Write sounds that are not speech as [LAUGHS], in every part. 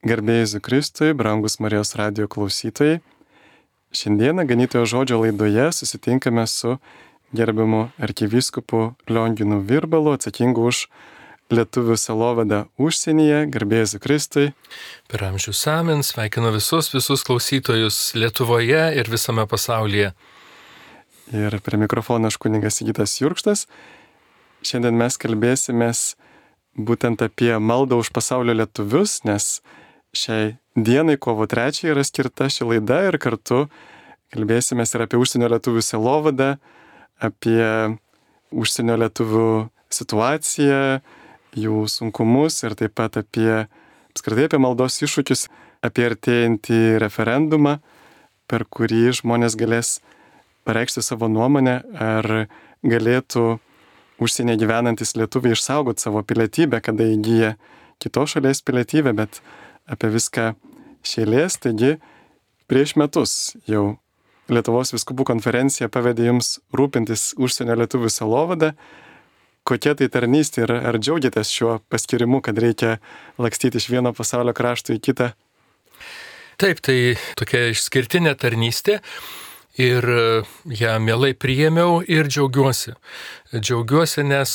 Garbėjai Kristui, brangus Marijos radio klausytojai. Šiandieną ganytojo žodžio laidoje susitinkame su gerbiamu arkivyskupu Lionginu Virbalu, atsakingu už lietuvių selovadą užsienyje. Garbėjai Kristui. Per amžių samin sveikinu visus, visus klausytojus Lietuvoje ir visame pasaulyje. Ir prie mikrofono aš kuningas Įgytas Jurkštas. Šiandien mes kalbėsimės būtent apie maldą už pasaulio lietuvius, nes šiai dienai, kovo 3 yra skirta ši laida ir kartu kalbėsime ir apie užsienio lietuvių selovadą, apie užsienio lietuvių situaciją, jų sunkumus ir taip pat apie, apskritai apie maldos iššūkius, apie artėjantį referendumą, per kurį žmonės galės pareikšti savo nuomonę, ar galėtų užsienė gyvenantis lietuviai išsaugoti savo pilietybę, kada įgyja kitos šalies pilietybę, bet apie viską šėlės, taigi prieš metus jau Lietuvos viskupų konferencija pavedė jums rūpintis užsienio lietuvių selovadą. Kokia tai tarnystė ir ar džiaugiatės šiuo paskirimu, kad reikia lakstyti iš vieno pasaulio krašto į kitą? Taip, tai tokia išskirtinė tarnystė ir e, ją mielai priėmiau ir džiaugiuosi. Džiaugiuosi, nes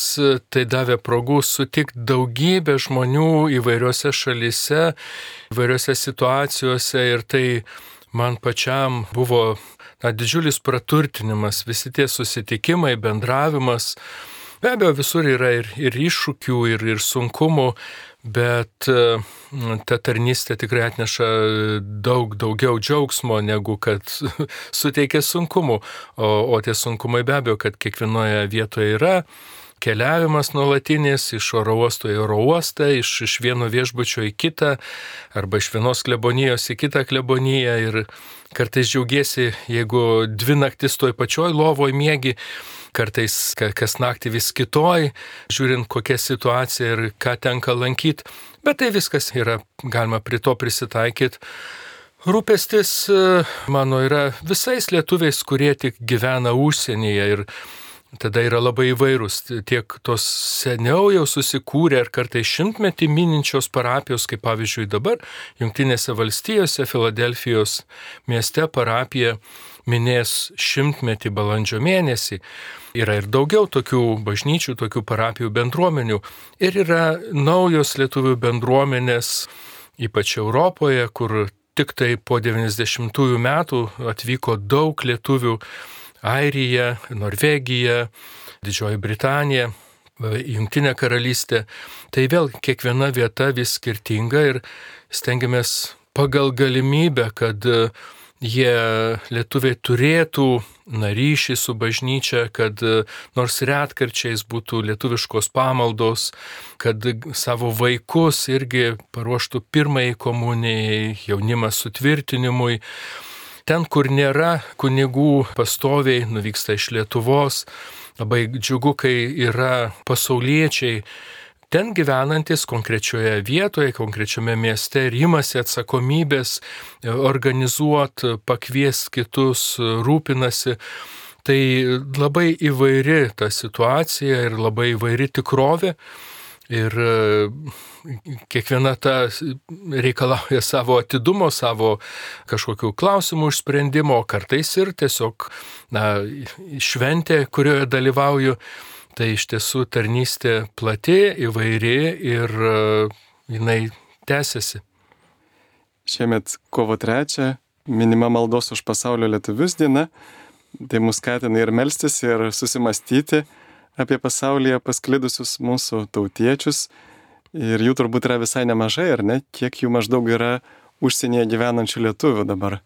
tai davė progų sutikti daugybę žmonių įvairiose šalise, įvairiose situacijose ir tai man pačiam buvo na, didžiulis praturtinimas, visi tie susitikimai, bendravimas. Be abejo, visur yra ir, ir iššūkių, ir, ir sunkumų, bet e, ta tarnystė tikrai atneša daug daugiau džiaugsmo, negu kad [LAUGHS] suteikia sunkumų. O, o tie sunkumai be abejo, kad kiekvienoje vietoje yra keliavimas nuolatinis iš oro uosto į oro uostą, iš, iš vieno viešbučio į kitą, arba iš vienos klebonijos į kitą kleboniją ir kartais džiaugiesi, jeigu dvi naktis toj pačioj lovoje mėgi, kartais kas naktį vis kitoj, žiūrint kokia situacija ir ką tenka lankyti, bet tai viskas yra, galima prie to prisitaikyti. Rūpestis mano yra visais lietuviais, kurie tik gyvena užsienyje ir tada yra labai įvairūs. Tiek tos seniau jau susikūrė ir kartais šimtmetį mininčios parapijos, kaip pavyzdžiui dabar Junktinėse valstijose, Filadelfijos mieste parapija minės šimtmetį balandžio mėnesį. Yra ir daugiau tokių bažnyčių, tokių parapijų bendruomenių. Ir yra naujos lietuvių bendruomenės, ypač Europoje, kur tik tai po 90-ųjų metų atvyko daug lietuvių Airija, Norvegija, Didžioji Britanija, Junktinė karalystė. Tai vėl kiekviena vieta vis skirtinga ir stengiamės pagal galimybę, kad jie lietuviai turėtų na, ryšį su bažnyčia, kad nors retkarčiais būtų lietuviškos pamaldos, kad savo vaikus irgi paruoštų pirmai komunijai, jaunimas sutvirtinimui. Ten, kur nėra kunigų pastoviai, nuvyksta iš Lietuvos. Labai džiugu, kai yra pasauliečiai ten gyvenantis konkrečioje vietoje, konkrečiame mieste ir imasi atsakomybės organizuoti, pakvies kitus, rūpinasi. Tai labai įvairi ta situacija ir labai įvairi tikrovė. Ir e, kiekviena ta reikalauja savo atidumo, savo kažkokių klausimų išsprendimo, kartais ir tiesiog na, šventė, kurioje dalyvauju. Tai iš tiesų tarnystė plati, įvairi ir uh, jinai tęsiasi. Šiemet kovo 3 minima maldos už pasaulio lietuvius diena. Tai mus skatina ir melstis, ir susimastyti apie pasaulyje pasklidusius mūsų tautiečius. Ir jų turbūt yra visai nemažai, ar ne? Kiek jų maždaug yra užsienyje gyvenančių lietuvių dabar?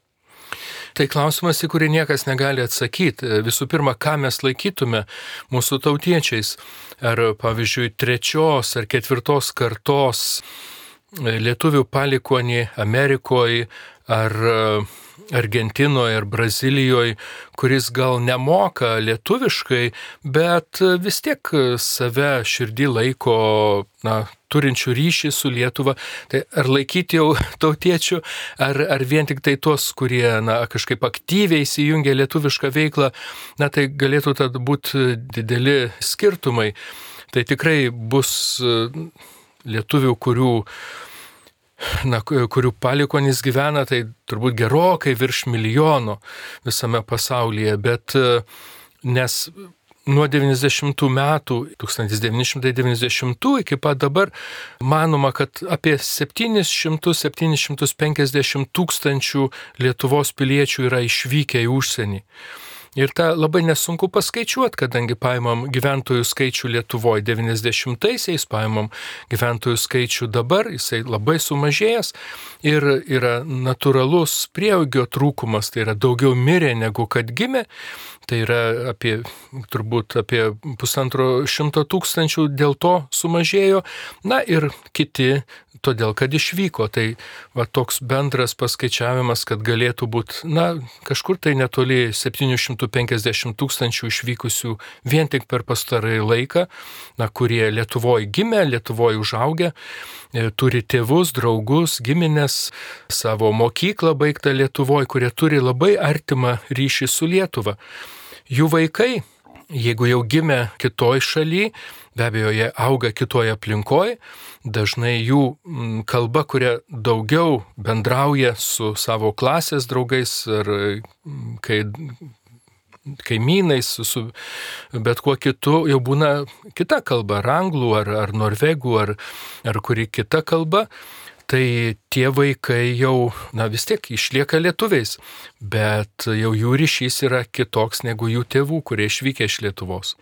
Tai klausimas, į kurį niekas negali atsakyti. Visų pirma, ką mes laikytume mūsų tautiečiais. Ar, pavyzdžiui, trečios ar ketvirtos kartos lietuvių palikonį Amerikoje, ar Argentinoje ar Brazilijoje, kuris gal nemoka lietuviškai, bet vis tiek save širdį laiko na, turinčių ryšį su Lietuva. Tai ar laikyti jau tautiečių, ar, ar vien tik tai tuos, kurie na, kažkaip aktyviai įsijungia lietuvišką veiklą, na tai galėtų tada būti dideli skirtumai. Tai tikrai bus lietuvių, kurių na, kurių palikonys gyvena, tai turbūt gerokai virš milijono visame pasaulyje, bet nes nuo 90 metų, 1990 iki pat dabar, manoma, kad apie 700-750 tūkstančių Lietuvos piliečių yra išvykę į užsienį. Ir tą labai nesunku paskaičiuoti, kadangi paimam gyventojų skaičių Lietuvoje 90-aisiais, paimam gyventojų skaičių dabar, jisai labai sumažėjęs ir yra natūralus prieaugio trūkumas, tai yra daugiau mirė negu kad gimė. Tai yra apie, turbūt apie pusantro šimto tūkstančių dėl to sumažėjo. Na ir kiti todėl, kad išvyko. Tai va, toks bendras paskaičiavimas, kad galėtų būti, na, kažkur tai netoli 750 tūkstančių išvykusių vien tik per pastarąjį laiką, na, kurie Lietuvoje gimė, Lietuvoje užaugę, e, turi tėvus, draugus, giminės, savo mokyklą baigtą Lietuvoje, kurie turi labai artimą ryšį su Lietuva. Jų vaikai jeigu jau gimė kitoj šaly, be abejo, jie auga kitoje aplinkoje, dažnai jų kalba, kuria daugiau bendrauja su savo klasės draugais mm, kai kaimynais, su, su bet kuo kitu, jau būna kita kalba, ar anglų, ar, ar norvegų, ar, ar kuri kita kalba, tai tie vaikai jau, na vis tiek išlieka lietuviais, bet jau jų ryšys yra kitoks negu jų tėvų, kurie išvykę iš Lietuvos.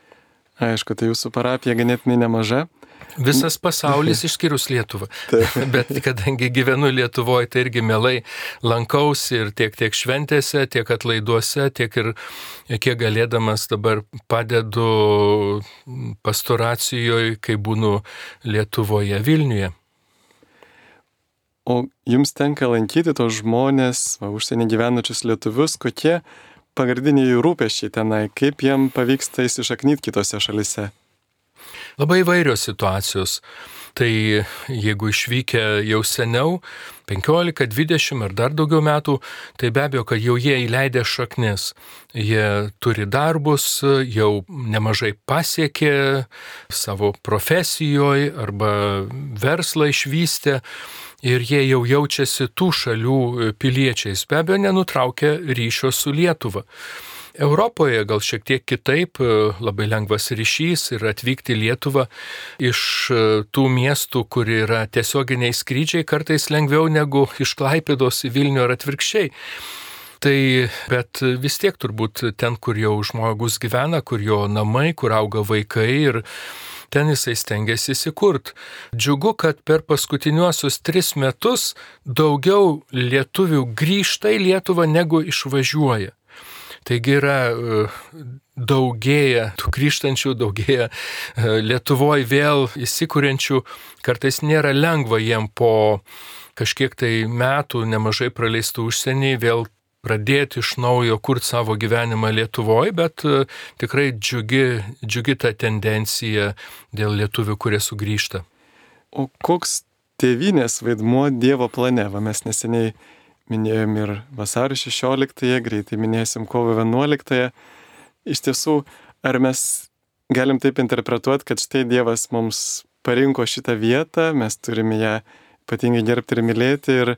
Aišku, tai jūsų parapija ganėtinai nemaža. Visas pasaulis išskyrus Lietuvą. [LAUGHS] Bet kadangi gyvenu Lietuvoje, tai irgi mielai lankausi ir tiek, tiek šventėse, tiek atlaiduose, tiek ir kiek galėdamas dabar padedu pastoracijoje, kai būnu Lietuvoje, Vilniuje. O jums tenka lankyti tos žmonės, va, užsienį gyvenančius lietuvius, kokie pagrindiniai jų rūpeščiai tenai, kaip jiem pavyksta įsišaknyti kitose šalise? Labai vairios situacijos. Tai jeigu išvykę jau seniau, 15, 20 ar dar daugiau metų, tai be abejo, kad jau jie įleidė šaknis. Jie turi darbus, jau nemažai pasiekė savo profesijoje arba verslą išvystė ir jie jau jaučiasi tų šalių piliečiais, be abejo, nenutraukia ryšio su Lietuva. Europoje gal šiek tiek kitaip, labai lengvas ryšys ir atvykti į Lietuvą iš tų miestų, kur yra tiesioginiai skrydžiai, kartais lengviau negu iš Klaipėdos į Vilnių ar atvirkščiai. Tai, bet vis tiek turbūt ten, kur jau žmogus gyvena, kur jo namai, kur auga vaikai ir ten jisai stengiasi įsikurt. Džiugu, kad per paskutiniuosius tris metus daugiau lietuvių grįžta į Lietuvą negu išvažiuoja. Taigi yra e, daugėja, tų grįžtančių daugėja e, Lietuvoje vėl įsikūrenčių, kartais nėra lengva jiem po kažkiek tai metų nemažai praleistų užsienį vėl pradėti iš naujo kurti savo gyvenimą Lietuvoje, bet e, tikrai džiugi, džiugi ta tendencija dėl lietuvių, kurie sugrįžta. O koks tėvinės vaidmuo Dievo plane? Va, mes neseniai minėjom ir vasario 16-ąją, greitai minėsim kovo 11-ąją. Iš tiesų, ar mes galim taip interpretuoti, kad štai Dievas mums parinko šitą vietą, mes turime ją ypatingai gerbti ir mylėti ir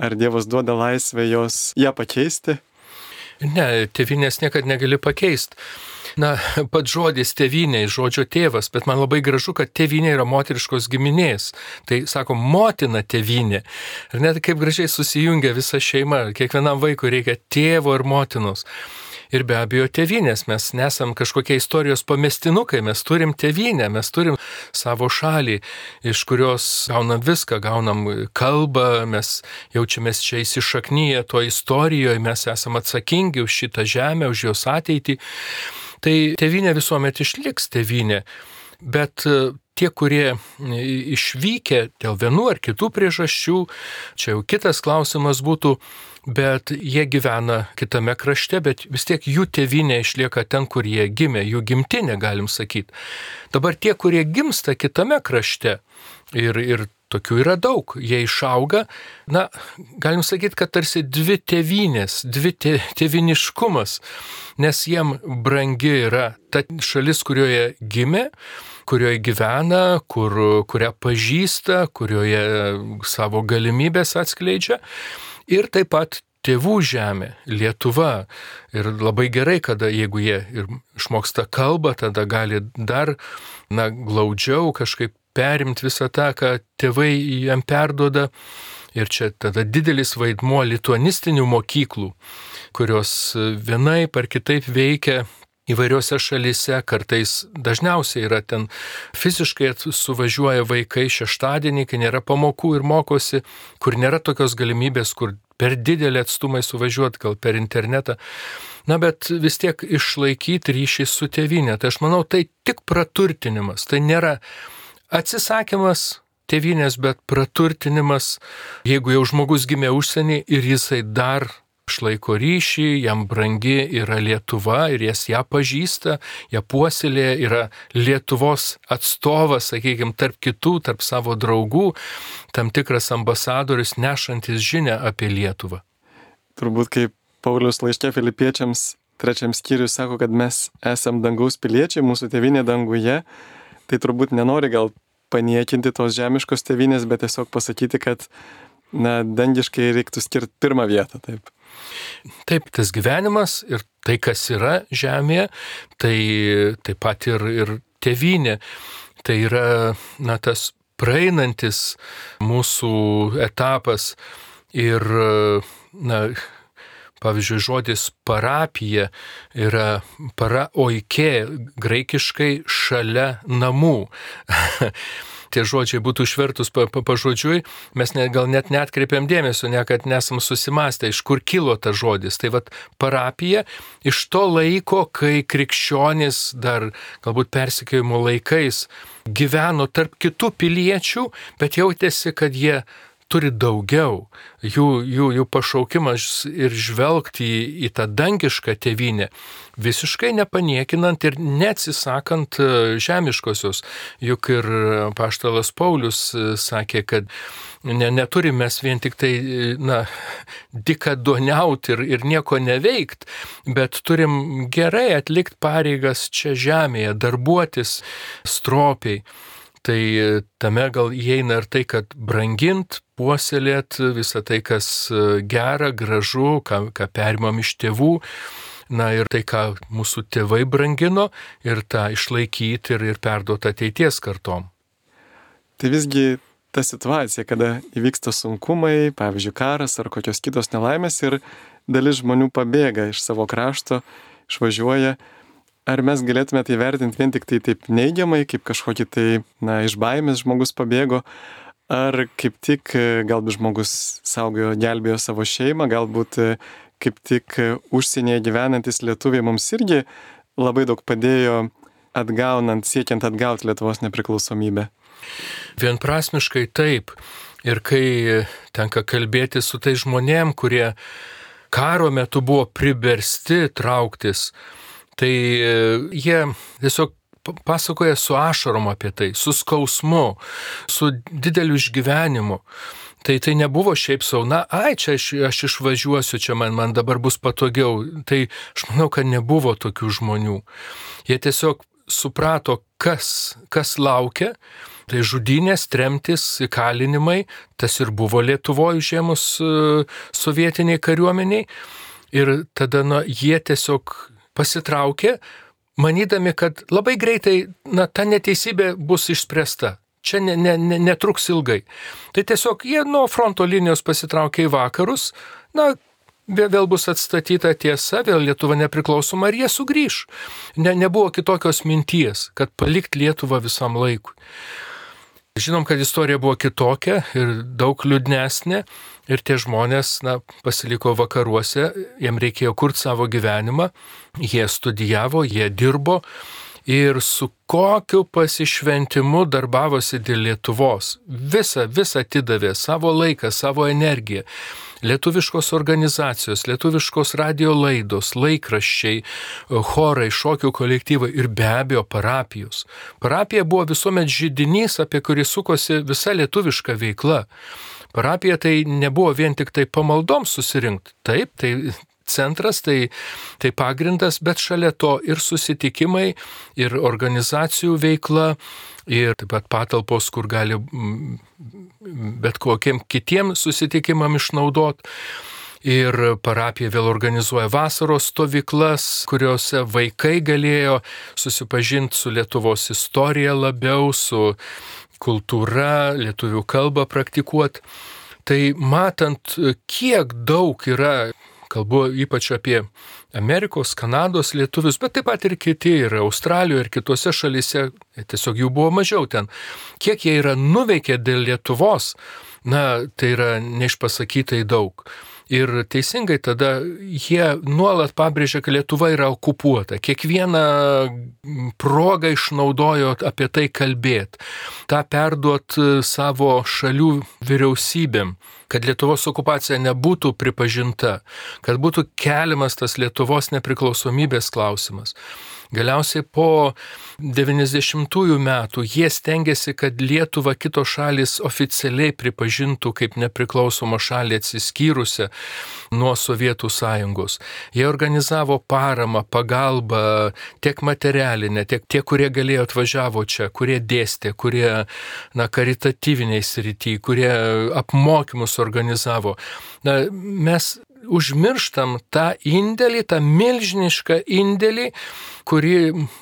Ar Dievas duoda laisvę jos ją pakeisti? Ne, tėvinės niekada negali pakeisti. Na, [LAUGHS] pats žodis tėviniai, žodžio tėvas, bet man labai gražu, kad tėvinė yra moteriškos giminės. Tai sako, motina tėvinė. Ir net kaip gražiai susijungia visa šeima, kiekvienam vaikui reikia tėvo ir motinos ir be abejo tėvynės. Mes nesam kažkokie istorijos pamestinukai, mes turim tėvynę, mes turim savo šalį, iš kurios gaunam viską, gaunam kalbą, mes jaučiamės čia įsišaknyje to istorijoje, mes esame atsakingi už šitą žemę, už jos ateitį. Tai tėvynė visuomet išliks tėvynė. Bet tie, kurie išvykę dėl vienų ar kitų priežasčių, čia jau kitas klausimas būtų, bet jie gyvena kitame krašte, bet vis tiek jų tėvinė išlieka ten, kur jie gimė, jų gimtinė, galim sakyti. Dabar tie, kurie gimsta kitame krašte ir, ir tokių yra daug. Jie išauga, na, galim sakyti, kad tarsi dvi tėvynės, dvi tė, tėviniškumas, nes jiem brangi yra ta šalis, kurioje gimė, kurioje gyvena, kur, kurią pažįsta, kurioje savo galimybės atskleidžia. Ir taip pat tėvų žemė, Lietuva. Ir labai gerai, kada jeigu jie ir išmoksta kalbą, tada gali dar, na, glaudžiau kažkaip perimti visą tą, ką tėvai jam perdoda. Ir čia tada didelis vaidmuo lituanistinių mokyklų, kurios vienai par kitaip veikia įvairiose šalise, kartais dažniausiai yra ten fiziškai suvažiuoja vaikai šeštadienį, kai nėra pamokų ir mokosi, kur nėra tokios galimybės, kur per didelį atstumai suvažiuoti, gal per internetą. Na, bet vis tiek išlaikyti ryšį su tėvinė. Tai aš manau, tai tik praturtinimas. Tai nėra atsisakymas tėvinės, bet praturtinimas, jeigu jau žmogus gimė užsienį ir jisai dar išlaiko ryšį, jam brangi yra Lietuva ir jas ją pažįsta, ją puoselė, yra Lietuvos atstovas, sakykime, tarp kitų, tarp savo draugų, tam tikras ambasadorius nešantis žinę apie Lietuvą. Turbūt kaip Paulius laiškė filipiečiams trečiam skyriui sako, kad mes esam dangaus piliečiai, mūsų tevinė danguje, tai turbūt nenori gal paniekinti tos žemiškos tevinės, bet tiesiog pasakyti, kad na, dangiškai reiktų skirti pirmą vietą. Taip. Taip, tas gyvenimas ir tai, kas yra žemėje, tai taip pat ir, ir tevinė. Tai yra, na, tas praeinantis mūsų etapas ir, na, pavyzdžiui, žodis parapija yra para oikė, graikiškai šalia namų. [LAUGHS] tie žodžiai būtų išvertus pa, pa, pažodžiui, mes ne, gal net netkreipiam dėmesio, niekad nesam susimastę, iš kur kilo tas žodis. Tai vad parapija iš to laiko, kai krikščionis dar galbūt persikėjimo laikais gyveno tarp kitų piliečių, bet jautėsi, kad jie turi daugiau. Jų, jų, jų pašaukimas ir žvelgti į, į tą dangišką tėvynę, visiškai nepaniekinant ir neatsisakant e, žemiškosios. Juk ir paštalas Paulius e, sakė, kad ne, neturime mes vien tik tai, e, na, [LAUGHS] dikadoniauti ir, ir nieko neveikti, bet turim gerai atlikti pareigas čia žemėje, darbuotis stropiai. Tai tame gal įeina ir tai, kad brangint, puoselėt visą tai, kas e, gera, gražu, ką, ką perimam iš tėvų. Na ir tai, ką mūsų tėvai brangino ir tą išlaikyti ir, ir perduoti ateities kartom. Tai visgi ta situacija, kada įvyksta sunkumai, pavyzdžiui, karas ar kokios kitos nelaimės ir dalis žmonių pabėga iš savo krašto, išvažiuoja, ar mes galėtume tai vertinti vien tik tai taip neigiamai, kaip kažkokį tai, na, iš baimės žmogus pabėgo, Ar kaip tik e, galbūt žmogus saugojo, gelbėjo savo šeimą, galbūt e, kaip tik e, užsienyje gyvenantis lietuviai mums irgi labai daug padėjo atgaunant, siekiant atgauti Lietuvos nepriklausomybę. Vienprasmiškai taip. Ir kai tenka kalbėti su tai žmonėm, kurie karo metu buvo priversti trauktis, tai jie tiesiog pasakoja su ašarom apie tai, su skausmu, su dideliu išgyvenimu. Tai tai nebuvo šiaip savo, na, ai, čia aš, aš išvažiuosiu, čia man, man dabar bus patogiau. Tai aš manau, kad nebuvo tokių žmonių. Jie tiesiog suprato, kas, kas laukia. Tai žudynės, tremtis, įkalinimai, tas ir buvo Lietuvoje užėmus uh, sovietiniai kariuomeniai. Ir tada na, jie tiesiog pasitraukė, manydami, kad labai greitai na, ta neteisybė bus išspręsta. Čia ne, ne, ne, netruks ilgai. Tai tiesiog jie nuo fronto linijos pasitraukė į vakarus, na, vėl bus atstatyta tiesa, vėl Lietuva nepriklausoma ir jie sugrįž. Ne, nebuvo kitokios minties, kad palikti Lietuvą visam laikui. Žinom, kad istorija buvo kitokia ir daug liūdnesnė ir tie žmonės na, pasiliko vakaruose, jiem reikėjo kurti savo gyvenimą, jie studijavo, jie dirbo ir su kokiu pasišventimu darbavosi dėl Lietuvos. Visa, visa atidavė savo laiką, savo energiją. Lietuviškos organizacijos, lietuviškos radio laidos, laikraščiai, chorai, šokių kolektyvai ir be abejo parapijos. Parapija buvo visuomet žydinys, apie kurį sukosi visa lietuviška veikla. Parapija tai nebuvo vien tik tai pamaldoms susirinkti. Taip, tai centras, tai, tai pagrindas, bet šalia to ir susitikimai, ir organizacijų veikla, ir taip pat patalpos, kur gali bet kokiem kitiem susitikimam išnaudot. Ir parapija vėl organizuoja vasaros stovyklas, kuriuose vaikai galėjo susipažinti su Lietuvos istorija labiau, su kultūra, lietuvių kalbą praktikuoti. Tai matant, kiek daug yra kalbu ypač apie Amerikos, Kanados lietuvius, bet taip pat ir kiti, ir Australijoje, ir kitose šalise, tiesiog jų buvo mažiau ten. Kiek jie yra nuveikę dėl Lietuvos, na, tai yra neišpasakytai daug. Ir teisingai tada jie nuolat pabrėžia, kad Lietuva yra okupuota. Kiekvieną progą išnaudojo apie tai kalbėti, tą perduot savo šalių vyriausybėm kad Lietuvos okupacija nebūtų pripažinta, kad būtų keliamas tas Lietuvos nepriklausomybės klausimas. Galiausiai po 90-ųjų metų jie stengiasi, kad Lietuva kitos šalis oficialiai pripažintų kaip nepriklausomą šalį atsiskyrusią nuo Sovietų sąjungos. Jie organizavo paramą, pagalbą tiek materialinę, tiek tie, kurie galėjo atvažiavo čia, kurie dėstė, kurie na, karitatyviniai srity, kurie apmokymus organizavo. Na, mes užmirštam tą indėlį, tą milžinišką indėlį, kurį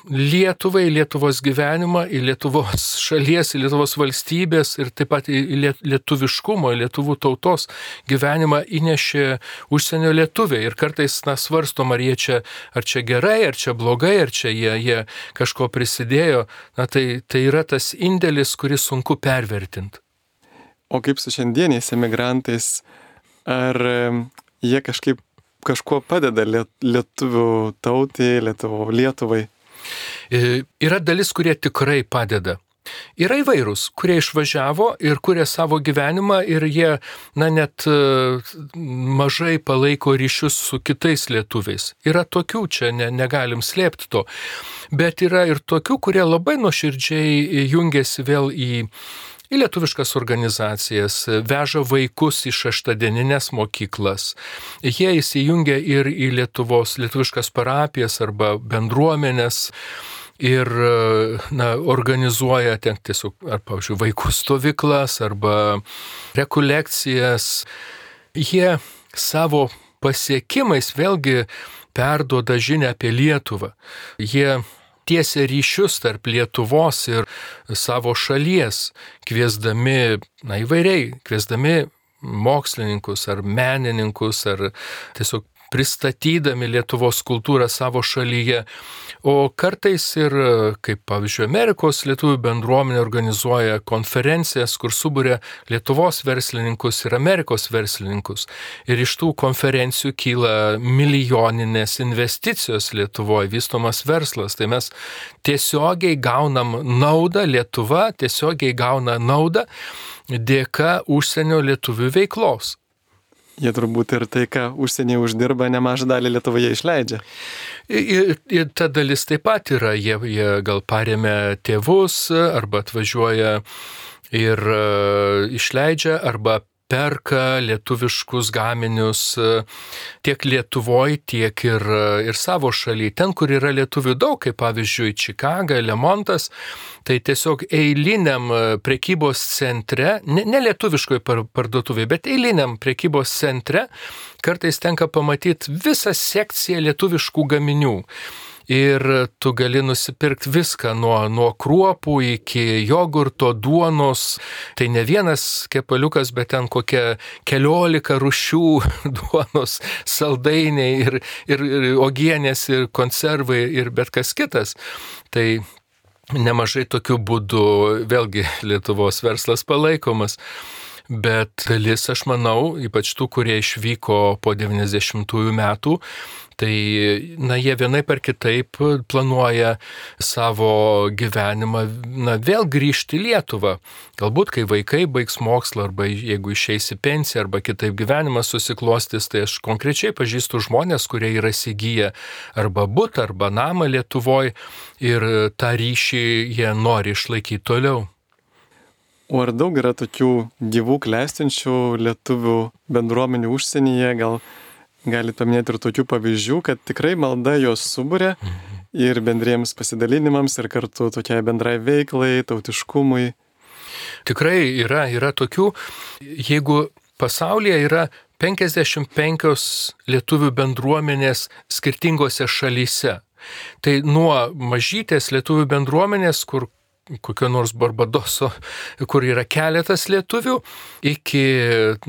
Lietuvai, Lietuvos gyvenimą, į Lietuvos šalies, į Lietuvos valstybės ir taip pat į lietuviškumo, į lietuvų tautos gyvenimą įnešė užsienio lietuviai. Ir kartais, na, svarstom, ar jie čia, ar čia gerai, ar čia blogai, ar čia jie, jie kažko prisidėjo. Na, tai, tai yra tas indėlis, kurį sunku pervertinti. O kaip su šiandieniais emigrantais? Ar jie kažkaip kažkuo padeda lietuvių tautai, lietuvo, Lietuvai? E, yra dalis, kurie tikrai padeda. Yra įvairūs, kurie išvažiavo ir kuria savo gyvenimą ir jie, na, net e, mažai palaiko ryšius su kitais lietuviais. Yra tokių, čia ne, negalim slėpti to. Bet yra ir tokių, kurie labai nuoširdžiai jungiasi vėl į į lietuviškas organizacijas, veža vaikus į šeštadieninės mokyklas. Jie įsijungia ir į Lietuvos lietuviškas parapijas arba bendruomenės ir na, organizuoja ten tiesiog, ar, pavyzdžiui, vaikų stovyklas arba rekolekcijas. Jie savo pasiekimais vėlgi perduoda žinę apie Lietuvą. Jie tiesia ryšius tarp Lietuvos ir savo šalies, kviesdami, na įvairiai, kviesdami mokslininkus ar menininkus ar tiesiog pristatydami Lietuvos kultūrą savo šalyje. O kartais ir, kaip pavyzdžiui, Amerikos lietuvių bendruomenė organizuoja konferencijas, kur subūrė Lietuvos verslininkus ir Amerikos verslininkus. Ir iš tų konferencijų kyla milijoninės investicijos Lietuvoje, vystomas verslas. Tai mes tiesiogiai gaunam naudą, Lietuva tiesiogiai gauna naudą dėka užsienio lietuvių veiklos. Jie turbūt ir tai, ką užsienyje uždirba, nemažą dalį Lietuvoje išleidžia. Ir, ir ta dalis taip pat yra, jie, jie gal paremia tėvus arba atvažiuoja ir uh, išleidžia arba perka lietuviškus gaminius e, tiek Lietuvoje, tiek ir, e, ir savo šalyje. Ten, kur yra lietuvių daug, kaip pavyzdžiui Čikaga, Lemontas, tai tiesiog eiliniam e, prekybos centre, ne, ne lietuviškoje parduotuvėje, bet eiliniam prekybos centre kartais tenka pamatyti visą sekciją lietuviškų gaminių ir tu gali nusipirkti viską nuo, nuo kruopų iki jogurto, duonos. Tai ne vienas kepaliukas, bet ten kokia keliolika rušių [LAUGHS] duonos, saldainiai ir, ir, ir ogienės ir konservai ir bet kas kitas. Tai nemažai tokių būdų vėlgi Lietuvos verslas palaikomas. bet dalis, aš manau, ypač tų, kurie išvyko po 90-ųjų metų, tai, na, jie vienai per kitaip planuoja savo gyvenimą, na, vėl grįžti į Lietuvą. Galbūt, kai vaikai baigs mokslą, arba jeigu išeis į pensiją, arba kitaip gyvenimas susiklostys, tai aš konkrečiai pažįstu žmonės, kurie yra įsigiję arba būtą, arba namą Lietuvoje ir tą ryšį jie nori išlaikyti toliau. O ar daug yra tokių gyvų klestinčių lietuvių bendruomenių užsienyje, gal galite paminėti ir tokių pavyzdžių, kad tikrai malda juos subūrė mhm. ir bendriems pasidalinimams, ir kartu tokiai bendrai veiklai, tautiškumui. Tikrai yra, yra tokių, jeigu pasaulyje yra 55 lietuvių bendruomenės skirtingose šalyse. Tai nuo mažytės lietuvių bendruomenės, kur kokio nors Barbadoso, kur yra keletas lietuvių, iki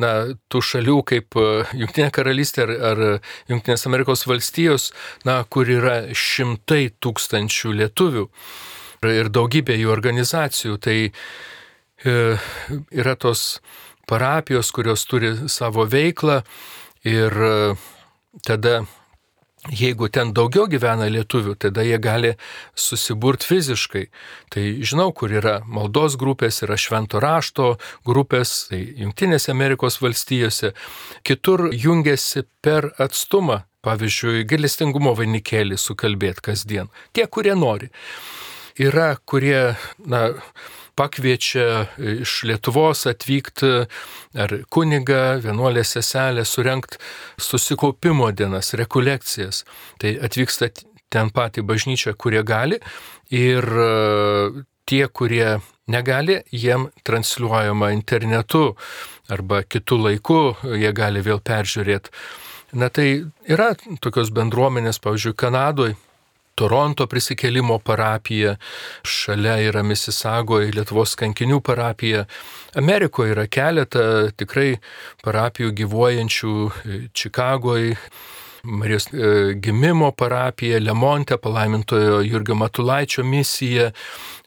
na, tų šalių kaip e, Junktinė karalystė ar, ar Junktinės Amerikos valstijos, na, kur yra šimtai tūkstančių lietuvių ir daugybė jų organizacijų. Tai e, yra tos parapijos, kurios turi savo veiklą ir e, tada Jeigu ten daugiau gyvena lietuvių, tada jie gali susiburti fiziškai. Tai žinau, kur yra maldos grupės, yra švento rašto grupės, tai Junktinėse Amerikos valstijose. Kitur jungiasi per atstumą, pavyzdžiui, galestingumo vainikėlį sukalbėti kasdien. Tie, kurie nori. Yra, kurie, na, pakviečia iš Lietuvos atvykti ar kuniga, vienuolė seselė, surenkt susikaupimo dienas, rekolekcijas. Tai atvyksta ten patį bažnyčią, kurie gali ir e, tie, kurie negali, jiem transliuojama internetu arba kitų laikų, jie gali vėl peržiūrėti. Na tai yra tokios bendruomenės, pavyzdžiui, Kanadoje Toronto prisikėlimo parapija, šalia yra Misisagoje Lietuvos kankinių parapija. Amerikoje yra keletą tikrai parapijų gyvuojančių Čikagoje. Marijos e, gimimo parapija, Lemonte palaimintojo Jurgio Matulaičio misija,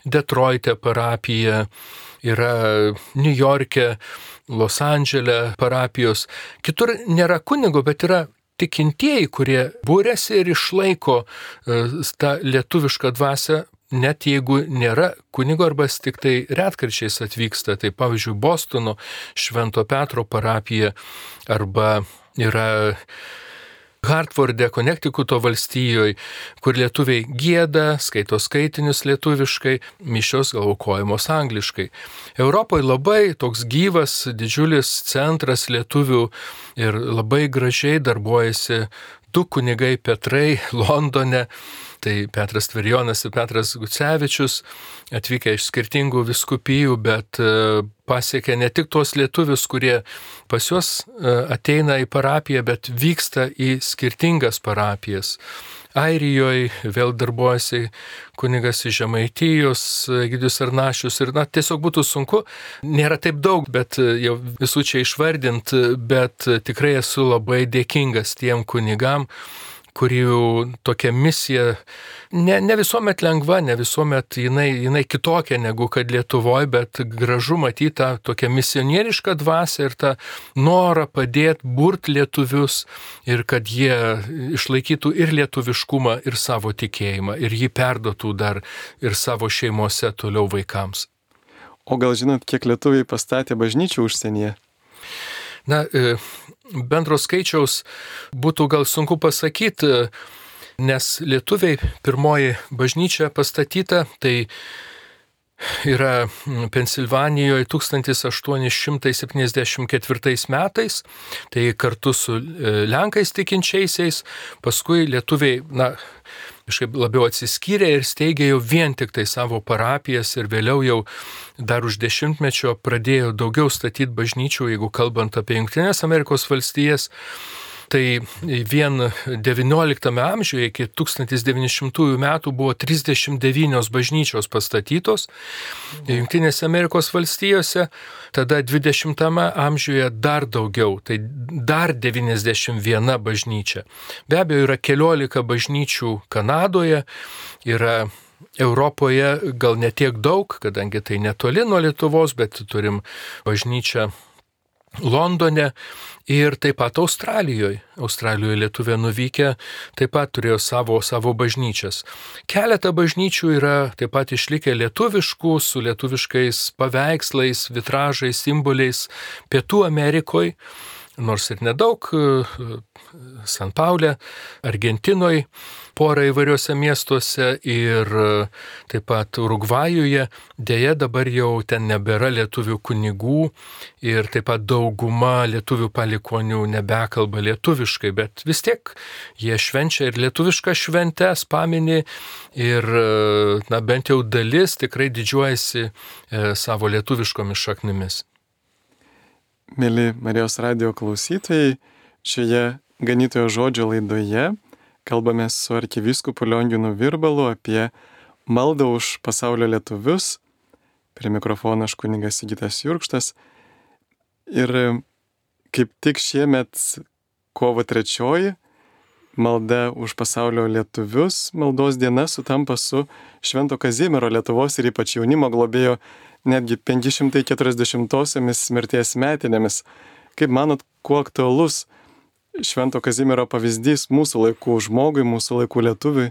Detroite parapija, yra New York'e, Los Andželė parapijos. Kitur nėra kunigo, bet yra tikintieji, kurie būrėsi ir išlaiko e, tą lietuvišką dvasę, net jeigu nėra kunigo arba tik tai retkarčiais atvyksta, tai pavyzdžiui, Bostono Švento Petro parapija arba yra Hartforde, Konektikuto valstijoje, kur lietuviai gėda, skaito skaitinius lietuviškai, mišios galvokojamos angliškai. Europoje labai toks gyvas, didžiulis centras lietuvių ir labai gražiai darbuojasi du kunigai Petrai Londone Tai Petras Tverijonas ir Petras Gucevičius atvykę iš skirtingų viskupijų, bet e, pasiekė ne tik tuos lietuvius, kurie pas juos e, ateina į parapiją, bet vyksta į skirtingas parapijas. Airijoje vėl darbuojasi kunigas iš Žemaitijos, Gidijus Arnašius ir, na, tiesiog būtų sunku, nėra taip daug, bet e, jau visų čia išvardint, bet tikrai esu labai dėkingas tiem kunigam, kurių tokia misija ne, ne visuomet lengva, ne visuomet jinai, jinai kitokia negu kad Lietuvoje, bet gražu matyti tą tokią misionierišką dvasę ir tą norą padėti burt lietuvius ir kad jie išlaikytų ir lietuviškumą, ir savo tikėjimą, ir jį perdotų dar ir savo šeimose toliau vaikams. O gal žinot, kiek lietuviai pastatė bažnyčių užsienyje? Na, e, bendro skaičiaus būtų gal sunku pasakyti, nes lietuviai pirmoji bažnyčia pastatyta, tai yra Pensilvanijoje 1874 metais, tai kartu su e, Lenkais tikinčiaisiais, paskui lietuviai, na, kažkaip labiau atsiskyrė ir steigė jau vien tik tai savo parapijas ir vėliau jau dar už dešimtmečio pradėjo daugiau statyti bažnyčių, jeigu kalbant apie Junktinės Amerikos valstijas. Tai vien XIX amžiuje iki 1900 metų buvo 39 bažnyčios pastatytos Junktinėse Amerikos valstijose, tada 20 amžiuje dar daugiau, tai dar 91 bažnyčia. Be abejo, yra keliolika bažnyčių Kanadoje, yra Europoje gal netiek daug, kadangi tai netoli nuo Lietuvos, bet turim bažnyčią Londone ir taip pat Australijoje. Australijoje lietuvė nuvykę taip pat turėjo savo, savo bažnyčias. Keletą bažnyčių yra taip pat išlikę lietuviškų, su lietuviškais paveikslais, vitražais, simboliais Pietų Amerikoje nors ir nedaug, San Paulė, Argentinoje, porą įvairiuose miestuose ir taip pat Urugvajuje. Deja, dabar jau ten nebėra lietuvių kunigų ir taip pat dauguma lietuvių palikonių nebekalba lietuviškai, bet vis tiek jie švenčia ir lietuvišką šventę, paminį ir, na, bent jau dalis tikrai didžiuojasi e, savo lietuviškomis šaknimis. Mėly Marijos radio klausytojai, šioje ganytojo žodžio laidoje kalbame su arkivyskupu Lionginu Virbalu apie maldą už pasaulio lietuvius. Prie mikrofono aš kuningas Sigitas Jurkštas. Ir kaip tik šiemet kovo trečioji malda už pasaulio lietuvius, maldos diena sutampa su Švento Kazimiero Lietuvos ir ypač jaunimo globėjo netgi 540-osiamis mirties metinėmis. Kaip manot, kuo aktualus Švento Kazimiero pavyzdys mūsų laikų žmogui, mūsų laikų lietuviui?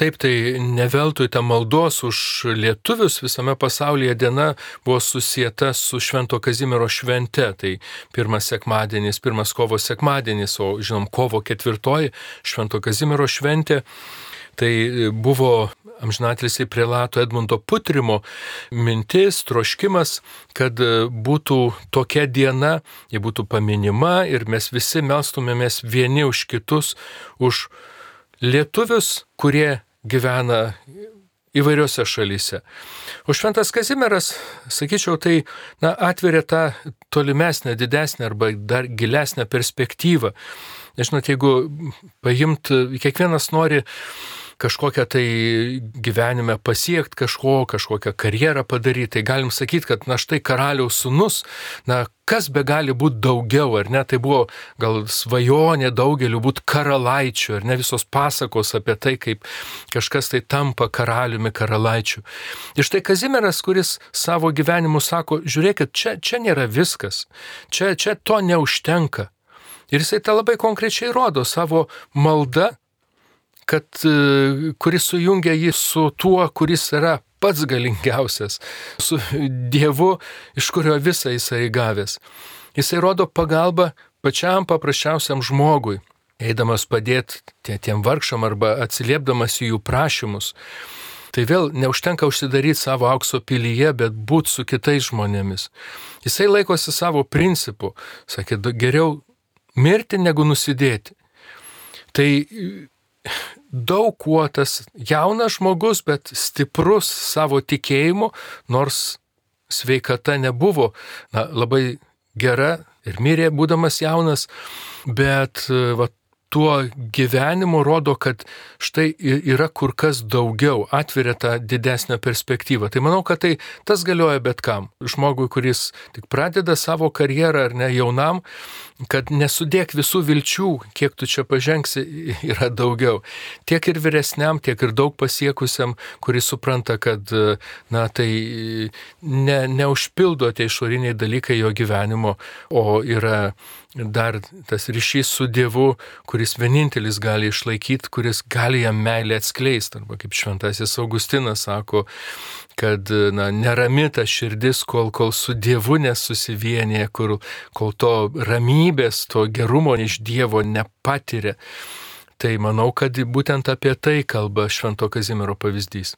Taip, tai neveltui ta maldos už lietuvius visame pasaulyje diena buvo susijęta su Švento Kazimiero švente. Tai pirmas sekmadienis, pirmas kovo sekmadienis, o žinom, kovo ketvirtoji Švento Kazimiero šventė. Tai buvo amžinatilsiai prelato Edmundo Putrimo mintis, troškimas, kad būtų tokia diena, ji būtų paminima ir mes visi melstumėmės vieni už kitus, už lietuvius, kurie gyvena įvairiose šalyse. O Šventas Kazimieras, sakyčiau, tai na, atveria tą tolimesnę, didesnę arba dar gilesnę perspektyvą. Nežinot, jeigu paimt, kiekvienas nori kažkokią tai gyvenime pasiekti kažko, kažkokią karjerą padaryti, tai galim sakyti, kad na štai karaliaus sunus, na kas be gali būti daugiau, ar ne, tai buvo gal svajonė daugeliu būti karalaičiu, ar ne visos pasakos apie tai, kaip kažkas tai tampa karaliumi karalaičiu. Ir štai Kazimieras, kuris savo gyvenimu sako, žiūrėkit, čia, čia nėra viskas, čia, čia to neužtenka. Ir jisai tą labai konkrečiai rodo savo maldą kad e, kuris sujungia jį su tuo, kuris yra pats galingiausias, su Dievu, iš kurio visą jisai gavęs. Jisai rodo pagalbą pačiam paprasčiausiam žmogui, eidamas padėti tiem vargšam arba atsiliepdamas į jų prašymus. Tai vėl neužtenka užsidaryti savo aukso pilyje, bet būti su kitais žmonėmis. Jisai laikosi savo principų, sakė, geriau mirti negu nusidėti. Tai daug kuo tas jaunas žmogus, bet stiprus savo tikėjimu, nors sveikata nebuvo na, labai gera ir mirė būdamas jaunas, bet va, tuo gyvenimu rodo, kad štai yra kur kas daugiau, atveria tą didesnę perspektyvą. Tai manau, kad tai tas galioja bet kam. Žmogui, kuris tik pradeda savo karjerą ar ne jaunam, kad nesudėk visų vilčių, kiek tu čia pažengsi, [LAUGHS] yra daugiau. Tiek ir vyresniam, tiek ir daug pasiekusiam, kuris supranta, kad na, tai ne, neužpildo tie išoriniai dalykai jo gyvenimo, o yra dar tas ryšys su Dievu, kuris vienintelis gali išlaikyti, kuris gali jam meilę atskleisti. Arba kaip šventasis Augustinas sako, kad na, nerami ta širdis, kol, kol su Dievu nesusivienė, kur, kol to ramybės, to gerumo iš Dievo nepatiria. Tai manau, kad būtent apie tai kalba Švento Kazimiero pavyzdys.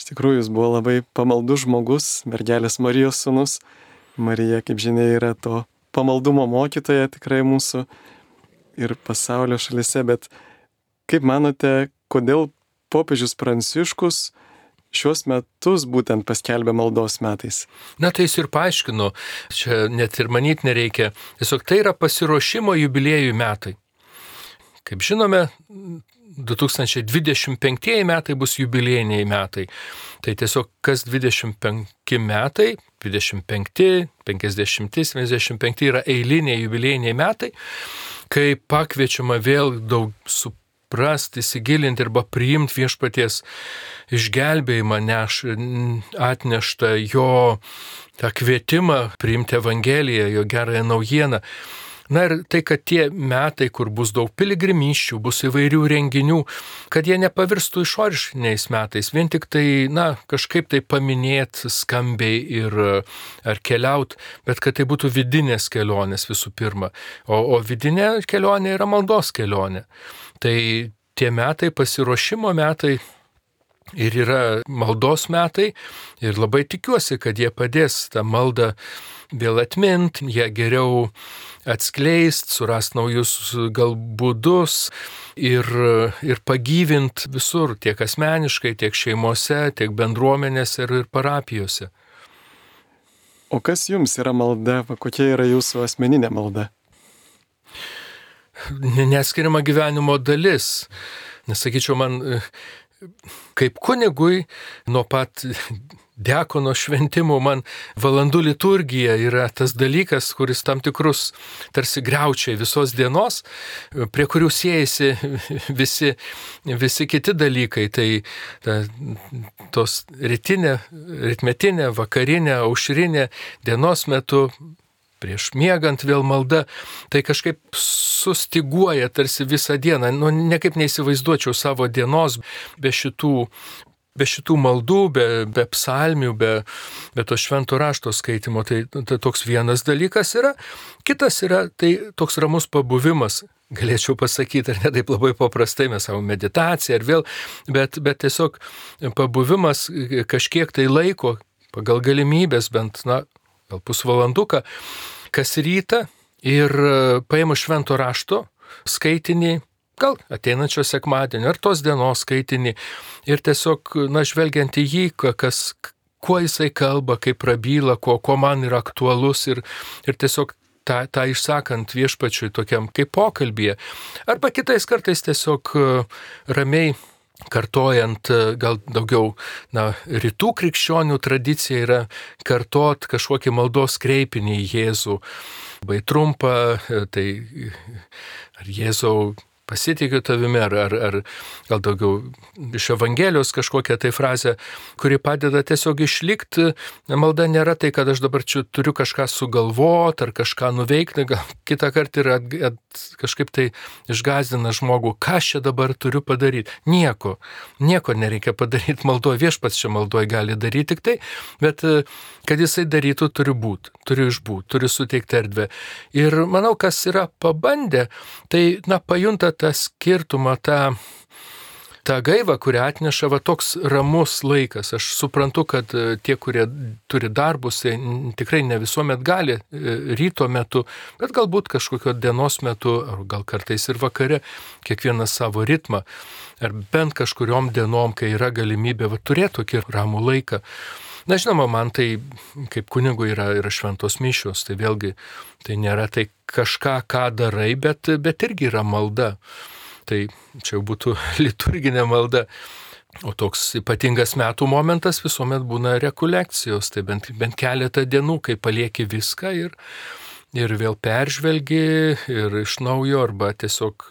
Iš tikrųjų, jis buvo labai pamaldus žmogus, mergelės Marijos sunus. Marija, kaip žinia, yra to pamaldumo mokytoja tikrai mūsų ir pasaulio šalise, bet kaip manote, kodėl popiežius Pranciškus šiuos metus būtent paskelbė maldos metais? Na tai jis ir paaiškino, čia net ir manyti nereikia, tiesiog tai yra pasiruošimo jubiliejų metai. Kaip žinome, 2025 metai bus jubiliejiniai metai. Tai tiesiog kas 25 metai, 25, 50, 75 yra eiliniai jubiliejiniai metai, kai pakviečiama vėl daug su suprasti, įsigilinti arba priimti viešpaties išgelbėjimą neš, atneštą jo tą kvietimą priimti Evangeliją, jo gerąją naujieną. Na ir tai, kad tie metai, kur bus daug piligrimyščių, bus įvairių renginių, kad jie nepavirstų išoriškiniais metais, vien tik tai, na, kažkaip tai paminėti skambiai ir ar keliaut, bet kad tai būtų vidinės kelionės visų pirma. O, o vidinė kelionė yra maldos kelionė. Tai tie metai, pasiruošimo metai, ir yra maldos metai ir labai tikiuosi, kad jie padės tą maldą vėl atmint, jie geriau atskleist, surast naujus gal būdus ir, ir pagyvint visur, tiek asmeniškai, tiek šeimose, tiek bendruomenėse ir, ir parapijose. O kas jums yra malda, kokia yra jūsų asmeninė malda? Neskiriama gyvenimo dalis. Nesakyčiau, man kaip kunigui nuo pat dekono šventimų man valandų liturgija yra tas dalykas, kuris tam tikrus tarsi greučiai visos dienos, prie kurių siejasi [LAUGHS] visi, visi kiti dalykai. Tai ta, tos rytinė, rytmetinė, vakarinė, aušrinė dienos metu prieš miegant vėl malda, tai kažkaip sustiguoja tarsi visą dieną. Nu, nekaip neįsivaizduočiau savo dienos be šitų be šitų maldų, be, be psalmių, be, be to švento rašto skaitimo. Tai, tai toks vienas dalykas yra. Kitas yra tai toks ramus pabuvimas. Galėčiau pasakyti, ar ne taip labai paprastai, mes savo meditaciją ir vėl, bet, bet tiesiog pabuvimas kažkiek tai laiko, pagal galimybės, bent, na, gal pusvalanduką, kas rytą ir paėmus švento rašto skaitinį gal ateinančio sekmadienio ar tos dienos skaitinį ir tiesiog, na, žvelgiant į jį, kas, kuo jisai kalba, kaip prabyla, kuo, kuo man yra aktualus ir, ir tiesiog tą, tą išsakant viešpačiui tokiam kaip pokalbėje. Arba kitais kartais tiesiog e, ramiai kartojant e, gal daugiau, na, rytų krikščionių tradicija yra kartot kažkokį maldos kreipinį į Jėzų. Bai trumpą, e, tai ar Jėzau pasitikiu tavimi, ar, ar, ar gal daugiau iš Evangelijos kažkokią tai frazę, kuri padeda tiesiog išlikti. Malda nėra tai, kad aš dabar čia turiu kažką sugalvoti ar kažką nuveikti, gal kitą kartą ir at, at, kažkaip tai išgazdina žmogų, ką aš čia dabar turiu padaryti. Nieko, nieko nereikia padaryti maldoje, viešpats čia maldoje gali daryti tik tai, bet kad jisai darytų, turi būti, turi išbūti, turi suteikti erdvę. Ir manau, kas yra pabandę, tai, na, pajunta tą skirtumą, tą, tą gaivą, kurią atneša va toks ramus laikas. Aš suprantu, kad e, tie, kurie turi darbus, tai tikrai ne visuomet gali e, ryto metu, bet galbūt kažkokio dienos metu, ar gal kartais ir vakare, kiekvienas savo ritmą, ar bent kažkuriom dienom, kai yra galimybė va, turėti tokį ramų laiką. Na žinoma, man tai kaip kunigui yra, yra šventos mišios, tai vėlgi tai nėra tai kažką, ką darai, bet, bet irgi yra malda. Tai čia jau būtų [LAUGHS] liturginė malda. O toks ypatingas metų momentas visuomet būna rekolekcijos, tai bent, bent keletą dienų, kai palieki viską ir, ir vėl peržvelgi ir iš naujo arba tiesiog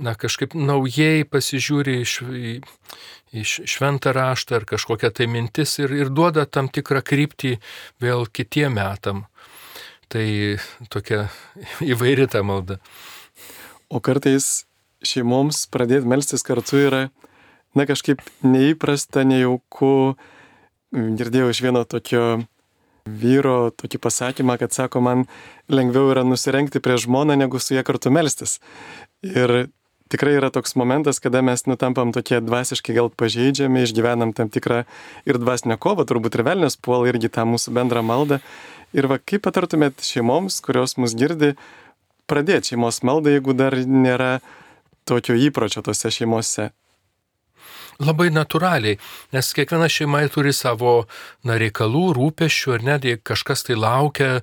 na, kažkaip naujai pasižiūri iš, į, šventą raštą ar kažkokią tai mintis ir, ir duoda tam tikrą kryptį vėl kitiem metam. Tai tokia [LAUGHS] įvairi ta malda. O kartais šeimoms pradėti melstis kartu yra, na kažkaip neįprasta, nejauku. Girdėjau iš vieno tokio vyro tokį pasakymą, kad sako, man lengviau yra nusirengti prie žmoną, negu su ją kartu melstis. Ir tikrai yra toks momentas, kada mes nutampam tokie dvasiškai gal pažeidžiami, išgyvenam tam tikrą ir dvasinę kovą, turbūt ir velnės puola irgi tą mūsų bendrą maldą. Ir va, kaip patartumėt šeimoms, kurios mus girdi, pradėti šeimos maldą, jeigu dar nėra tokio įpročio tose šeimose? Labai natūraliai, nes kiekviena šeima turi savo na, reikalų, rūpešių, ar net jei kažkas tai laukia,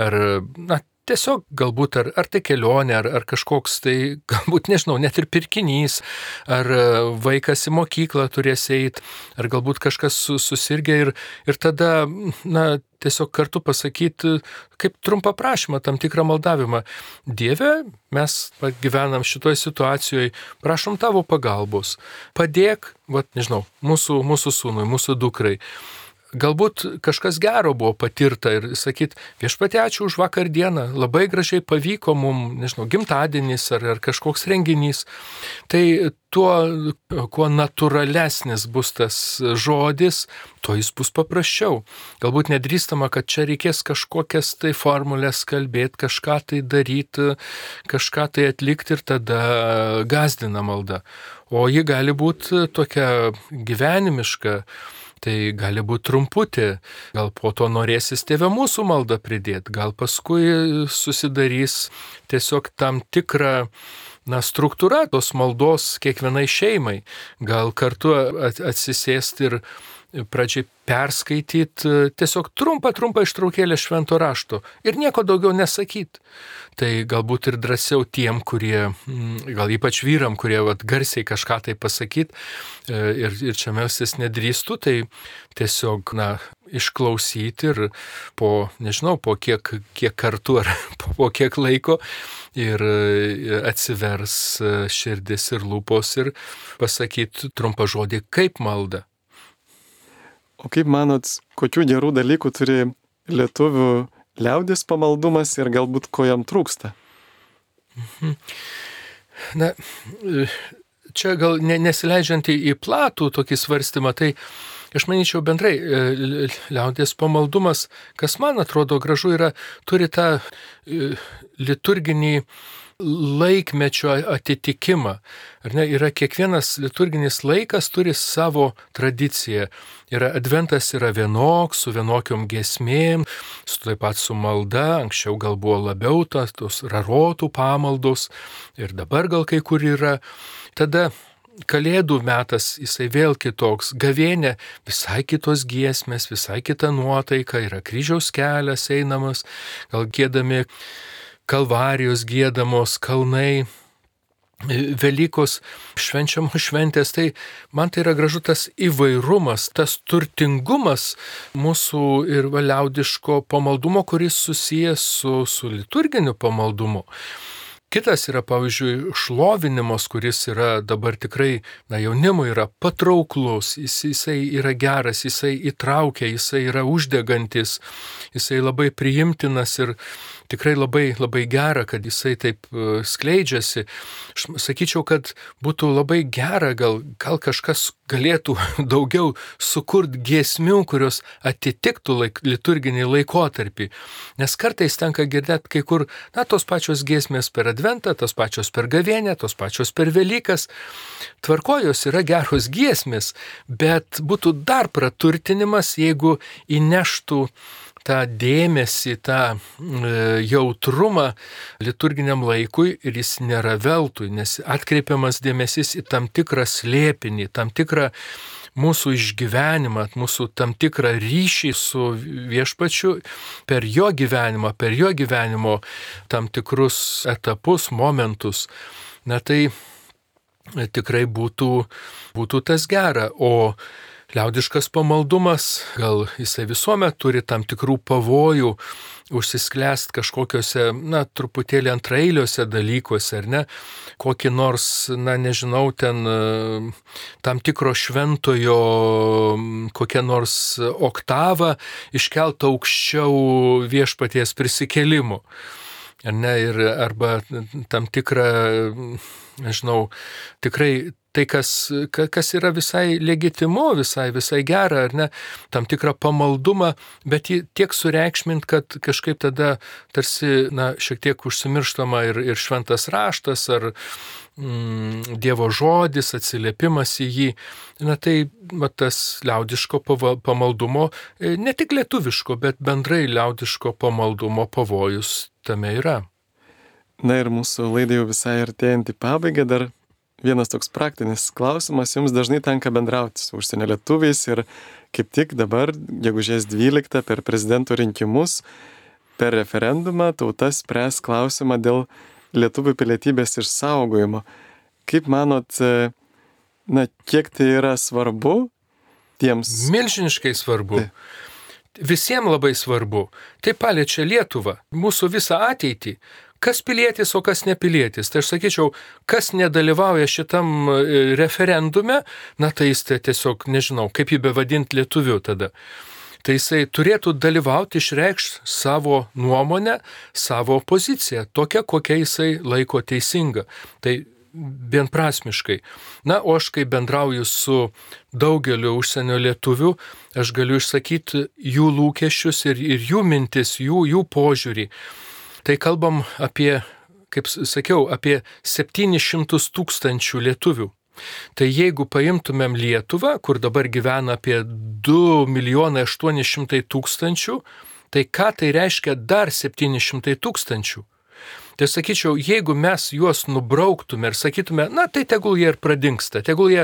ar na, tiesiog galbūt ar, ar tai kelionė, ar, ar kažkoks tai, [LAUGHS] galbūt nežinau, net ir pirkinys, ar e, vaikas į mokyklą turės eiti, ar galbūt kažkas susirgia ir, ir tada, na, tiesiog kartu pasakyti, kaip trumpą prašymą, tam tikrą maldavimą. Dieve, mes gyvenam šitoje situacijoje, prašom tavo pagalbos, padėk, va, nežinau, mūsų, mūsų sūnui, mūsų dukrai galbūt kažkas gero buvo patirta ir sakyt, viešpatė ačiū už vakar dieną, labai gražiai pavyko mums, nežinau, gimtadienis ar, ar kažkoks renginys. Tai tuo, kuo natūralesnis bus tas žodis, tuo jis bus paprasčiau. Galbūt nedrįstama, kad čia reikės kažkokias tai formulės kalbėti, kažką tai daryti, kažką tai atlikti ir tada gazdina malda. O ji gali būti tokia gyvenimiška tai gali būti trumputė, gal po to norėsis tėvė mūsų maldą pridėti, gal paskui susidarys tiesiog tam tikrą na, struktūra tos maldos kiekvienai šeimai, gal kartu atsisėsti ir pradžiai perskaityti tiesiog trumpą, trumpą ištraukėlę švento rašto ir nieko daugiau nesakyti. Tai galbūt ir drąsiau tiem, kurie, mm, gal ypač vyram, kurie vat, garsiai kažką tai pasakyti e, ir, ir čia melstis nedrįstų, tai tiesiog, na, išklausyti ir po, nežinau, po kiek, kiek kartų ar [LAUGHS] po, kiek laiko ir e, atsivers e, širdis ir lūpos ir pasakyti trumpą žodį kaip malda. O kaip manot, kokių gerų dalykų turi lietuvių liaudės pamaldumas ir galbūt ko jam trūksta? Mhm. Na, čia gal nesileidžiant į platų tokį svarstymą, tai aš manyčiau bendrai e, liaudės pamaldumas, kas man atrodo gražu yra, turi tą e, liturginį laikmečio atitikimą. Ar ne, yra kiekvienas liturginis laikas turi savo tradiciją. Yra adventas yra vienoks, su vienokiom gesmėm, su taip pat su malda, anksčiau gal buvo labiau tas, tos rarotų pamaldos ir dabar gal kai kur yra. Tada Kalėdų metas jisai vėl kitoks, gavėnė visai kitos giesmės, visai kita nuotaika, yra kryžiaus kelias einamas, gal gėdami kalvarijos gėdamos, kalnai, Velykos švenčiamos šventės, tai man tai yra gražu tas įvairumas, tas turtingumas mūsų ir valiaudiško pamaldumo, kuris susijęs su, su liturginiu pamaldumu. Kitas yra, pavyzdžiui, šlovinimas, kuris yra dabar tikrai, na, jaunimui yra patrauklus, jis, jisai yra geras, jisai įtraukia, jisai yra uždegantis, jisai labai priimtinas ir tikrai labai, labai gera, kad jisai taip e, skleidžiasi. Aš sakyčiau, kad būtų labai gera, gal, gal kažkas galėtų [LAUGHS] daugiau sukurti giesmių, kurios atitiktų laik, liturginį laikotarpį. Nes kartais tenka girdėti kai kur, na, tos pačios giesmės per adventą, tos pačios per gavienę, tos pačios per Velykas. Tvarkojos yra geros giesmės, bet būtų dar praturtinimas, jeigu įneštų tą dėmesį, tą e, jautrumą liturginiam laikui ir jis nėra veltui, nes atkreipiamas dėmesys į tam tikrą slėpinį, tam tikrą mūsų išgyvenimą, mūsų tam tikrą ryšį su viešpačiu per jo gyvenimą, per jo gyvenimo tam tikrus etapus, momentus. Na tai tikrai būtų, būtų tas gera. O Liaudiškas pamaldumas, gal jisai visuomet turi tam tikrų pavojų užsisklęst kažkokiuose, na, truputėlį antrailiuose dalykuose, ar ne, kokį nors, na, nežinau, ten tam tikro šventojo kokią nors oktavą iškeltą aukščiau viešpaties prisikelimu. Ar ne, ir arba tam tikrą, nežinau, tikrai tai, kas, kas yra visai legitimu, visai, visai gera, ar ne, tam tikrą pamaldumą, bet jį tiek sureikšmint, kad kažkaip tada tarsi, na, šiek tiek užsimirštama ir, ir šventas raštas, ar mm, Dievo žodis, atsiliepimas į jį. Na tai va, tas liaudiško pamaldumo, e, ne tik lietuviško, bet bendrai liaudiško pamaldumo pavojus tame yra. Na ir mūsų laidai jau visai artėjant į pabaigą dar vienas toks praktinis klausimas, jums dažnai tenka bendrauti su užsienio lietuviais ir kaip tik dabar, gegužės 12 per prezidento rinkimus, per referendumą tauta spręs klausimą dėl lietuvių pilietybės išsaugojimo. Kaip manot, na, kiek tai yra svarbu tiems? Milžiniškai svarbu. Tai. Visiems labai svarbu. Tai paliečia Lietuvą, mūsų visą ateitį. Kas pilietis, o kas nepilietis. Tai aš sakyčiau, kas nedalyvauja šitam e, referendume, na tai jis tai tiesiog, nežinau, kaip jį bevadinti lietuviu tada tai jisai turėtų dalyvauti, išreikšti savo nuomonę, savo poziciją, tokią, kokią jisai laiko teisinga. Tai vienprasmiškai. Na, o aš kai bendrauju su daugeliu užsienio lietuvių, aš galiu išsakyti jų lūkesčius ir, ir jų mintis, jų, jų požiūrį. Tai kalbam apie, kaip sakiau, apie 700 tūkstančių lietuvių. Tai jeigu paimtumėm Lietuvą, kur dabar gyvena apie 2 milijonai 800 tūkstančių, tai ką tai reiškia dar 700 tūkstančių? Tai sakyčiau, jeigu mes juos nubrauktume ir sakytume, na tai tegul jie ir pradingsta, tegul jie,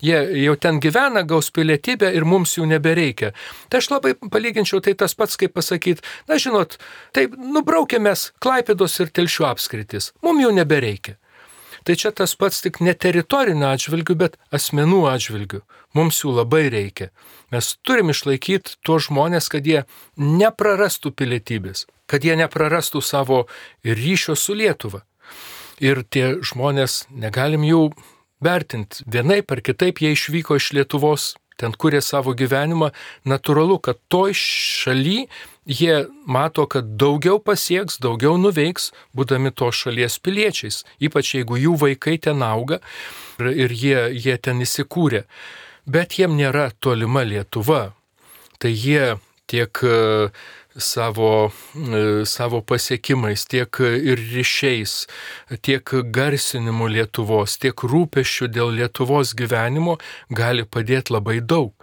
jie jau ten gyvena, gaus pilietybę ir mums jų nebereikia. Tai aš labai palyginčiau tai tas pats, kaip pasakyti, na žinot, taip nubraukėmės Klaipėdos ir Telšių apskritis, mums jų nebereikia. Tai čia tas pats tik ne teritorinio atžvilgių, bet asmenų atžvilgių. Mums jų labai reikia. Mes turim išlaikyti tuos žmonės, kad jie neprarastų pilietybės, kad jie neprarastų savo ryšio su Lietuva. Ir tie žmonės, negalim jų vertinti. Vienaip ar kitaip jie išvyko iš Lietuvos, ten kūrė savo gyvenimą, natūralu, kad toj šaly jie mato, kad daugiau pasieks, daugiau nuveiks, būdami to šalies piliečiais, ypač jeigu jų vaikai ten auga ir, ir jie, jie ten įsikūrė. Bet jiem nėra tolima Lietuva. Tai jie tiek savo, e, savo pasiekimais, tiek ir ryšiais, tiek garsinimu Lietuvos, tiek rūpešiu dėl Lietuvos gyvenimo gali padėti labai daug.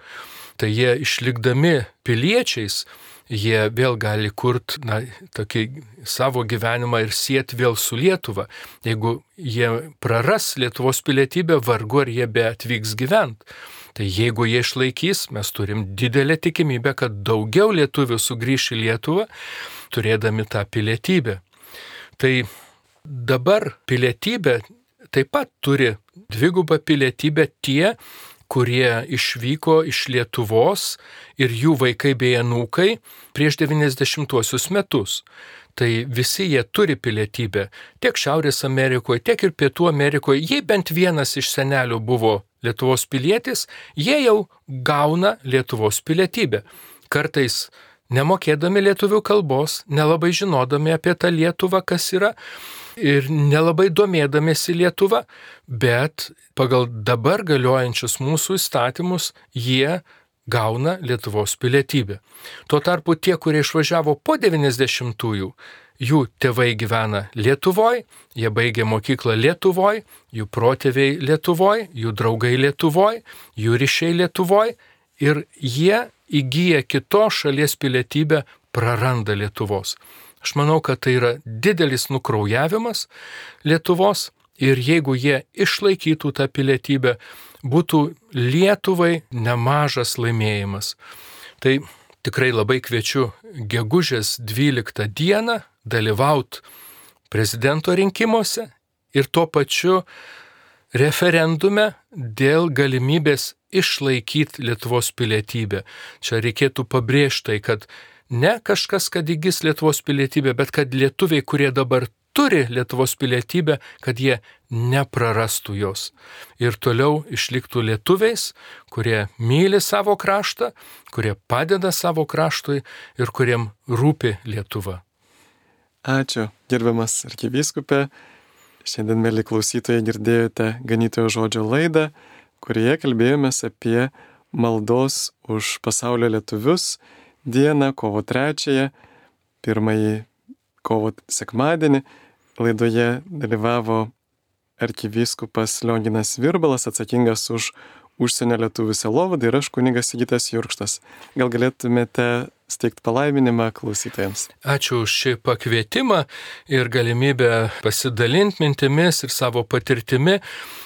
Tai jie išlikdami piliečiais, jie vėl gali kurti na, tokį savo gyvenimą ir sieti vėl su Lietuva. Jeigu jie praras Lietuvos pilietybę, vargu ar jie be atvyks gyventi. Tai jeigu jie išlaikys, mes turim didelę tikimybę, kad daugiau lietuvių sugrįš į Lietuvą, turėdami tą pilietybę. Tai dabar pilietybė taip pat turi dvigubą pilietybę tie, kurie išvyko iš Lietuvos ir jų vaikai bei anūkai prieš 90-uosius metus. Tai visi jie turi pilietybę tiek Šiaurės Amerikoje, tiek ir Pietų Amerikoje. Jei bent vienas iš senelių buvo Lietuvos pilietis, jie jau gauna Lietuvos pilietybę. Kartais nemokėdami lietuvių kalbos, nelabai žinodami apie tą Lietuvą, kas yra, ir nelabai domėdamėsi Lietuva, bet pagal dabar galiojančius mūsų įstatymus jie gauna Lietuvos pilietybę. Tuo tarpu tie, kurie išvažiavo po 90-ųjų, jų tėvai gyvena Lietuvoje, jie baigė mokyklą Lietuvoje, jų protėviai Lietuvoje, jų draugai Lietuvoje, jų ryšiai Lietuvoje ir jie įgyja kitos šalies pilietybę, praranda Lietuvos. Aš manau, kad tai yra didelis nukraujavimas Lietuvos ir jeigu jie išlaikytų tą pilietybę, būtų Lietuvai nemažas laimėjimas. Tai tikrai labai kviečiu gegužės 12 dieną dalyvauti prezidento rinkimuose ir tuo pačiu referendume dėl galimybės išlaikyti Lietuvos pilietybę. Čia reikėtų pabrėžti tai, kad ne kažkas, kad įgis Lietuvos pilietybę, bet kad lietuviai, kurie dabar turi Lietuvos pilietybę, kad jie neprarastų jos. Ir toliau išliktų lietuviais, kurie myli savo kraštą, kurie padeda savo kraštui ir kuriem rūpi Lietuva. Ačiū, gerbiamas arkivyskupė. Šiandien, mėly klausytojai, girdėjote ganytojo žodžio laidą, kurioje kalbėjomės apie maldos už pasaulio lietuvius dieną, kovo 3-ąją, pirmąjį kovo sekmadienį laidoje dalyvavo arkivyskupas Lionginas Virbalas, atsakingas už užsienio lietuvių selovadą ir aš kunigas Sigitas Jurkštas. Gal galėtumėte steigti palaiminimą klausytojams. Ačiū už šį pakvietimą ir galimybę pasidalinti mintimis ir savo patirtimi.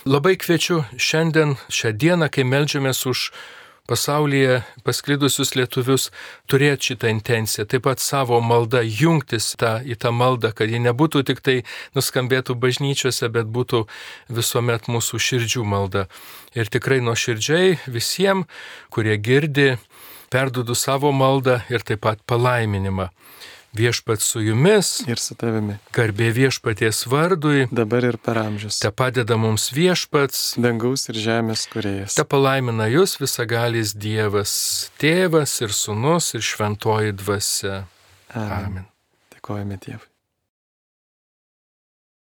Labai kviečiu šiandien, šią dieną, kai melžiamės už pasaulyje pasklidusius lietuvius turėti šitą intenciją, taip pat savo maldą jungtis tą, į tą maldą, kad ji nebūtų tik tai nuskambėtų bažnyčiose, bet būtų visuomet mūsų širdžių malda. Ir tikrai nuo širdžiai visiems, kurie girdi, perduodu savo maldą ir taip pat palaiminimą. Viešpat su jumis, Ir su tavimi. garbė viešpaties vardui, Dabar ir per amžius. te padeda mums viešpats, Dangaus ir žemės kuriejas. te palaimina jūs visagalis Dievas, tėvas ir sunus ir šventoji dvasia. Amen. Amen. Dėkojame Dievui.